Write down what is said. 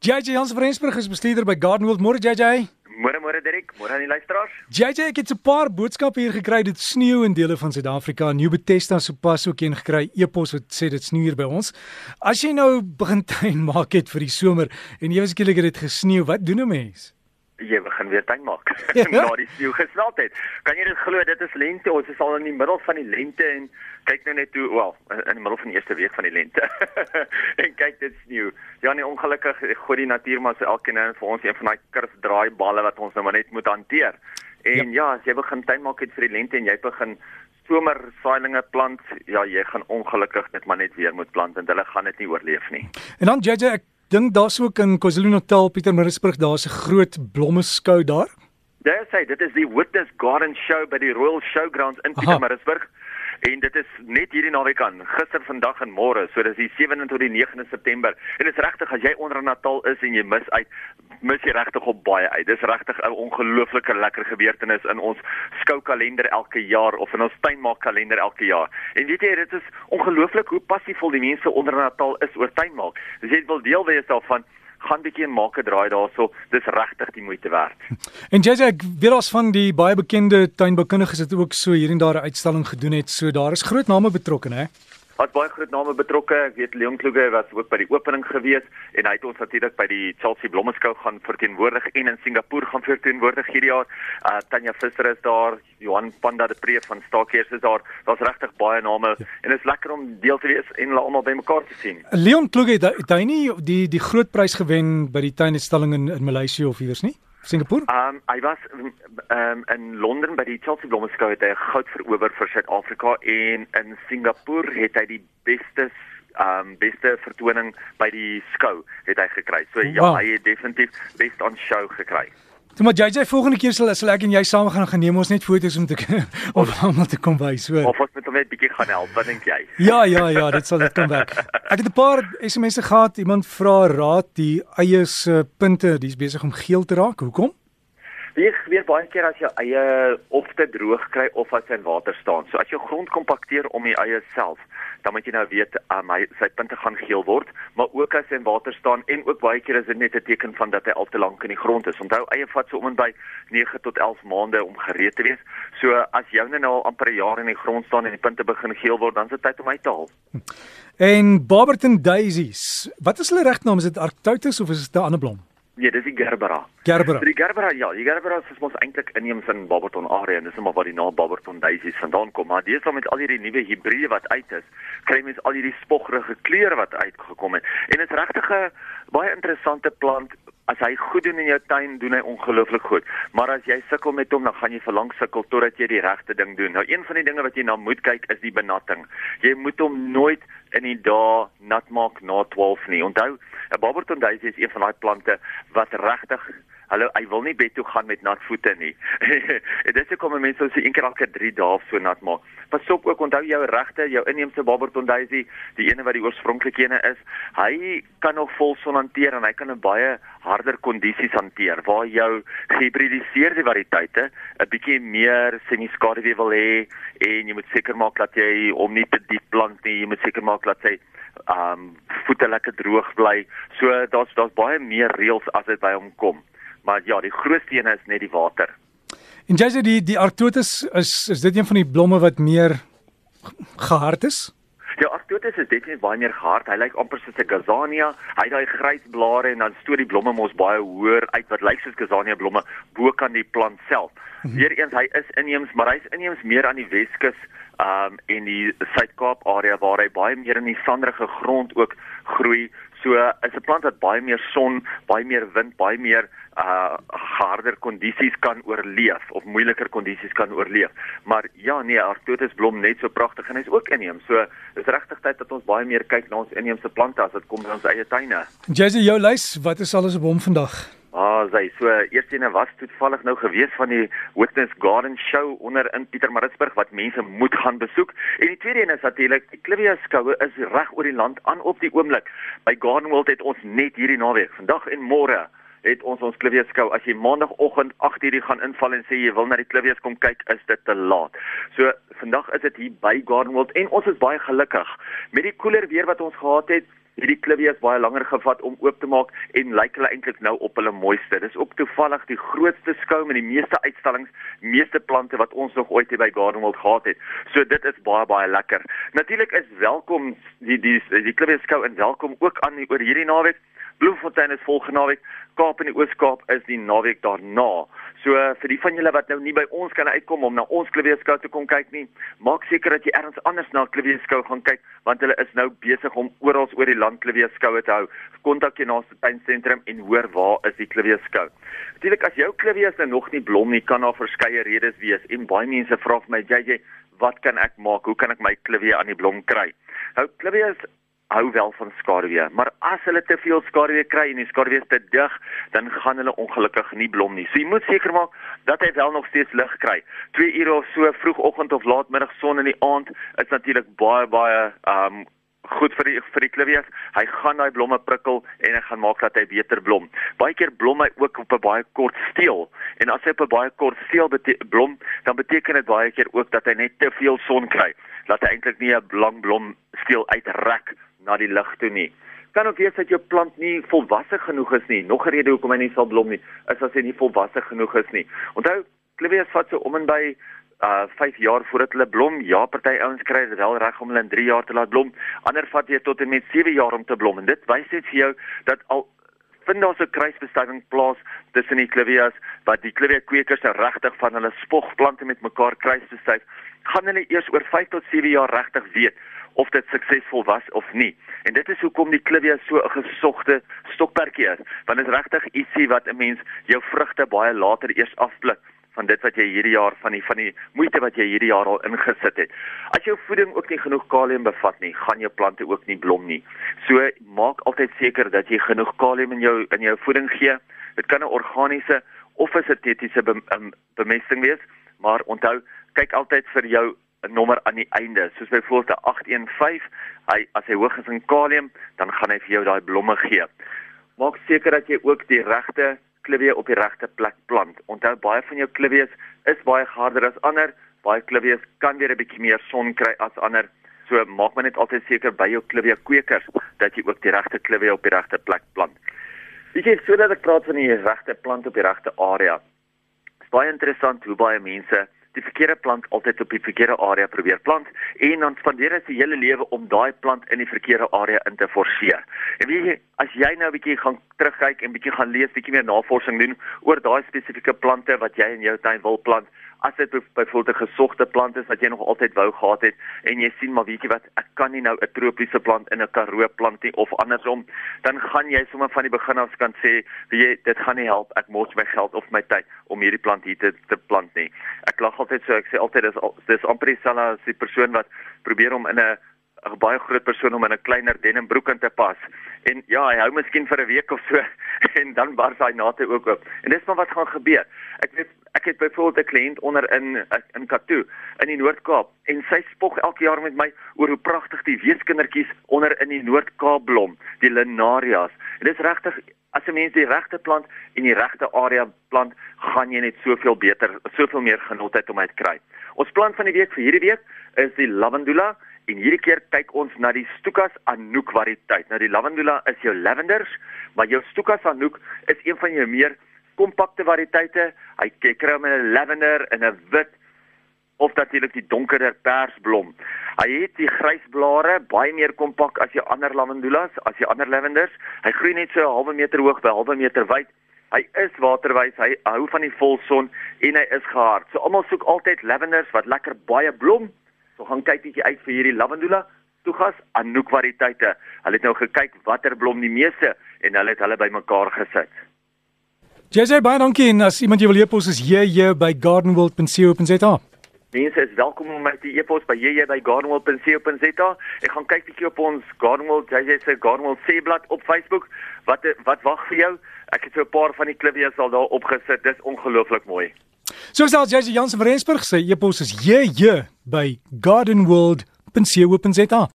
JJ Hans Vrensburg is bestuurder by Gardenwold. Môre JJ. Môre môre Dirk, môre aan die luisteraars. JJ, ek het 'n paar boodskappe hier gekry. Dit sneeu in dele van Suid-Afrika. New Bethesda sopas ook een gekry e-pos wat sê dit sneeu hier by ons. As jy nou begin tuin maak het vir die somer en ewe skielik het dit gesneeu, wat doen 'n mens? Jy begin weer tuin maak. Na die sneeu gesmelt het. Kan jy dit glo dit is lente. Ons is al in die middel van die lente en kyk nou net toe, wel, in die middel van die eerste week van die lente. en kyk dit sneeu. Ja nee, ongelukkig gooi die natuur maar so elkeen nou vir ons een van daai kurf draai balle wat ons nou maar net moet hanteer. En ja, ja as jy begin tuin maak het vir die lente en jy begin somer saailinge plant, ja, jy gaan ongelukkig net maar net weer moet plant en hulle gaan dit nie oorleef nie. En dan JJ, ek dink daar's ook in KwaZulu-Natal, Pietermaritzburg, daar's 'n groot blommeskou daar. Daar sê dit is die Witness Garden Show by die Royal Showgrounds in Pietermaritzburg. En dit is net hierdie naweek aan. Gister vandag en môre. So dis die 7de tot die 9de September. En dit is regtig as jy onder Natal is en jy mis uit mis jy regtig op baie uit. Dis regtig 'n ongelooflike lekker gebeurtenis in ons skoukalender elke jaar of in ons tuinmaak kalender elke jaar. En weet jy dit is ongelooflik hoe passievol die mense onder Natal is oor tuinmaak. As jy wil deel wees daarvan gaan bietjie en maak 'n draai daarso. Dis regtig die moeite werd. En JJ, ek weet ons van die baie bekende tuinboukundiges het ook so hier en daar 'n uitstalling gedoen het. So daar is groot name betrokke, hè? Wat baie groot name betrokke. Ek weet Leon Kluge was ook by die opening gewees en hy het ons natuurlik by die Chelsea Blommeskou gaan verteenwoordig en in Singapore gaan verteenwoordig hierdie jaar. Uh Tanya Visser is daar, Johan Panda de Pre van Staakeers is daar. Daar's regtig baie name ja. en dit is lekker om deel te wees en hulle almal bymekaar te sien. Leon Kluge het hy nie die die groot prys gewen by die tuinuitstalling in in Maleisië of iewers nie? Singapore? Ehm um, hy was ehm um, in Londen by die Chelsea Blommeskou het hy goud verower vir Suid-Afrika en in Singapore het hy die beste ehm um, beste vertoning by die skou het hy gekry. So ja, wow. hy het definitief best on show gekry. Toe maar JJ volgende keer sal sal ek en jy saam gaan geneem ons net foto's om te of almal te kom wys hoor. Of ons hom net bietjie gaan help, wat dink jy? Ja, ja, ja, dit sal dit kom werk. Ek het 'n paar SMS'e gehad, iemand vra raad die eie se punte, dis besig om geel te raak. Hoekom? Jy gebeur baie keer as jou eie of te droog kry of as hy in water staan. So as jou grond kompakteer om die eie self, dan moet jy nou weet um, hy sy punte gaan geel word, maar ook as hy in water staan en ook baie keer is dit net 'n teken van dat hy al te lank in die grond is. Onthou eie vat so om en by 9 tot 11 maande om gereed te wees. So as joune nou al amper 'n jaar in die grond staan en die punte begin geel word, dan is dit tyd om uit te haal. En Barberton daisies, wat is hulle regnaam? Is dit Arctotus of is dit 'n ander blom? Nee, dis die Gerbera. Gerbera. Die Gerbera, ja, die Gerbera is mos eintlik inheems in Barberton area en dis maar waar die naam Barberton daisies vandaan kom, maar dis dan met al hierdie nuwe hibride wat uit is, kry mens al hierdie spoggerige kleure wat uitgekom het. En dit is regtig 'n baie interessante plant. As hy goed doen in jou tuin, doen hy ongelooflik goed. Maar as jy sukkel met hom, dan gaan jy verlang sukkel totdat jy die regte ding doen. Nou een van die dinge wat jy na moet kyk is die benatting. Jy moet hom nooit in die dae nat maak na 12 nie. Onthou, 'n Barberton daisy is een van daai plante wat regtig Hallo, hy wil nie bed toe gaan met nat voete nie. Dit is hoekom mense so een keer elke 3 dae so nat maak. Pasop ook onthou jou regte, jou inheemse Barberton daisy, die ene wat die oorspronklike ene is. Hy kan nog vol son hanteer en hy kan 'n baie harder kondisies hanteer waar jou gehibridiseerde variëteite 'n bietjie meer semi-skaduwee wil hê en jy moet seker maak dat jy hom nie te diep plant nie. Jy moet seker maak dat hy um voete lekker droog bly. So daar's daar's baie meer reëls as dit by hom kom. Maar ja, die grootste een is net die water. En jy sê die die Arctotus is is dit een van die blomme wat meer gehard is? Ja, Arctotus is definitief baie meer gehard. Hy lyk amper soos 'n Gazania. Hy het daai grys blare en dan stoot die blomme mos baie hoër uit wat lyk soos Gazania blomme bo kan die plant self. Mhm. Weereens hy is inheems, maar hy's inheems meer aan die Weskus um in die Suid-Kaap area waar hy baie meer in die sanderige grond ook groei. So is 'n plant wat baie meer son, baie meer wind, baie meer uh harder kondisies kan oorleef of moeiliker kondisies kan oorleef. Maar ja, nee, Arctotus blom net so pragtig en hy's ook inheems. So dis regtig tyd dat ons baie meer kyk na ons inheemse plante as dit kom by ons eie tuine. Jessie, jou lys, wat is alles op hom vandag? Ah, sy so eerstene was toevallig nou gewees van die Witness Garden Show onder in Pietermaritzburg wat mense moet gaan besoek. En die tweede een is natuurlik die Clivia skoue is reg oor die land aan op die oomblik. By Garden World het ons net hierdie naweek, vandag en môre het ons ons Clivia skou. As jy maandagooggend 8:00 gaan inval en sê jy wil na die Clivia kom kyk, is dit te laat. So vandag is dit hier by Garden World en ons is baie gelukkig met die koeler weer wat ons gehad het hierdie klivias baie langer gevat om oop te maak en lyk hulle eintlik nou op hulle mooiste. Dis ook toevallig die grootste skou met die meeste uitstallings, meeste plante wat ons nog ooit hier by Garden World gehad het. So dit is baie baie lekker. Natuurlik is welkom die die die klivias skou en welkom ook aan oor hierdie naweek. Bloemfontein is volgende naweek, Kaap en die Oos-Kaap is die naweek daarna. So vir die van julle wat nou nie by ons kan uitkom om na ons kleweeskou te kom kyk nie, maak seker dat jy ergens anders na kleweeskou gaan kyk want hulle is nou besig om oral oor die land kleweeskoue te hou. Kontak jou naaste tuinsentrum en hoor waar is die kleweeskou. Natuurlik as jou klewees nou nog nie blom nie, kan daar verskeie redes wees en baie mense vra vir my, JJ, wat kan ek maak? Hoe kan ek my klewee aan die blom kry? Nou klewees hou wel van skaduwee, maar as hulle te veel skaduwee kry en die skaduwee is te dig, dan gaan hulle ongelukkig nie blom nie. So jy moet seker maak dat hy wel nog steeds lig kry. 2 ure of so vroegoggend of laatmiddag son in die aand is natuurlik baie baie um goed vir die vir die klivias. Hy gaan daai blomme prikkel en hy gaan maak dat hy beter blom. Baie keer blom hy ook op 'n baie kort steel. En as hy op 'n baie kort steel blom, dan beteken dit baie keer ook dat hy net te veel son kry. Dat hy eintlik nie 'n lang blom steel uitrek na die lig toe nie. Kan ook wees dat jou plant nie volwasse genoeg is nie. Nog 'n rede hoekom hy nie sal blom nie, is as hy nie volwasse genoeg is nie. Onthou, klivias vat so om en by uh 5 jaar voordat hulle blom. Ja, party ouens kry dit wel reg om hulle in 3 jaar te laat blom. Ander vat dit tot en met 7 jaar om te blom. En dit wys net vir jou dat al vind daar so 'n kruisbestuiving plaas tussen die klivias wat die klivia kweekers regtig van hulle spogplante met mekaar kruisbestuif. Gaan hulle eers oor 5 tot 7 jaar regtig weet of dit suksesvol was of nie. En dit is hoekom die klivia so 'n gesogte stokperdjie is, want dit is regtig ietsie wat 'n mens jou vrugte baie later eers afblik van dit wat jy hierdie jaar van die van die moeite wat jy hierdie jaar al ingesit het. As jou voeding ook nie genoeg kalium bevat nie, gaan jou plante ook nie blom nie. So maak altyd seker dat jy genoeg kalium in jou in jou voeding gee. Dit kan 'n organiese of 'n sintetiese bemesting wees, maar onthou, kyk altyd vir jou 'n nommer aan die einde, soos byvoorbeeld 815. Hy as hy hoog is in kalium, dan gaan hy vir jou daai blomme gee. Maak seker dat jy ook die regte klivie op die regte plek plant. Onthou baie van jou klivies is baie harder as ander. Baie klivies kan weer 'n bietjie meer son kry as ander. So maak maar net altyd seker by jou klivie kweekers dat jy ook die regte klivie op die regte plek plant. Dit is sodat ek praat van die regte plant op die regte area. Dit is baie interessant hoe baie mense die verkeerde plant altyd op die verkeerde area probeer plant en dan spandeer hy sy hele lewe om daai plant in die verkeerde area in te forceer. En weet jy, as jy nou 'n bietjie gaan terugkyk en bietjie gaan lees, bietjie meer navorsing doen oor daai spesifieke plante wat jy in jou tuin wil plant, as dit byvoorbeeld 'n gesogte plant is wat jy nog altyd wou gehad het en jy sien maar weet jy wat ek kan nie nou 'n tropiese plant in 'n karoo plant nie of andersom dan gaan jy sommer van die begin af kan sê weet jy dit gaan nie help ek mors my geld of my tyd om hierdie plant hier te, te plant nie ek lag altyd so ek sê altyd dis dis amper dieselfde as die persoon wat probeer om in 'n 'n baie groot persoon om in 'n kleiner denim broek in te pas. En ja, hy hou miskien vir 'n week of so en dan bars hy nate ook op. En dis maar wat gaan gebeur. Ek weet ek het byvoorbeeld 'n kliënt onder in in Katoo in die Noord-Kaap en sy spog elke jaar met my oor hoe pragtig die weeskindertjies onder in die Noord-Kaap blom, die linarias. En dis regtig as 'n mens die regte plant in die regte area plant, gaan jy net soveel beter, soveel meer genotheid om uit kry. Ons plant van die week vir hierdie week is die lavandula En hierdie keer kyk ons na die Stukas Anouk variëteit. Nou die Lavandula is jou lavenders, maar jou Stukas Anouk is een van jou meer kompakte variëteite. Hy kry hom in 'n lavender en 'n wit of natuurlik die donkerder persblom. Hy het die grysblare, baie meer kompak as jou ander lavendulas, as jou ander lavenders. Hy groei net so 'n halwe meter hoog by halwe meter wyd. Hy is waterwys, hy hou van die volson en hy is gehard. So almal soek altyd lavenders wat lekker baie blom So gaan kyk bietjie uit vir hierdie lavandula toegas Anouk variëteite. Hulle het nou gekyk watter blom die meeste en hulle het hulle bymekaar gesit. JJ baie dankie en as iemand jou wil e-pos is JJ by gardenworld.co.za. Mense is welkom om my te e-pos by JJ by gardenworld.co.za. Ek gaan kyk bietjie op ons Gardenworld JJ se Gardenworld se blad op Facebook. Wat wat wag vir jou? Ek het so 'n paar van die klippe al daar opgesit. Dis ongelooflik mooi. So sê jy Jansen van Rensburg sê e-pos is jj by gardenworld.co.za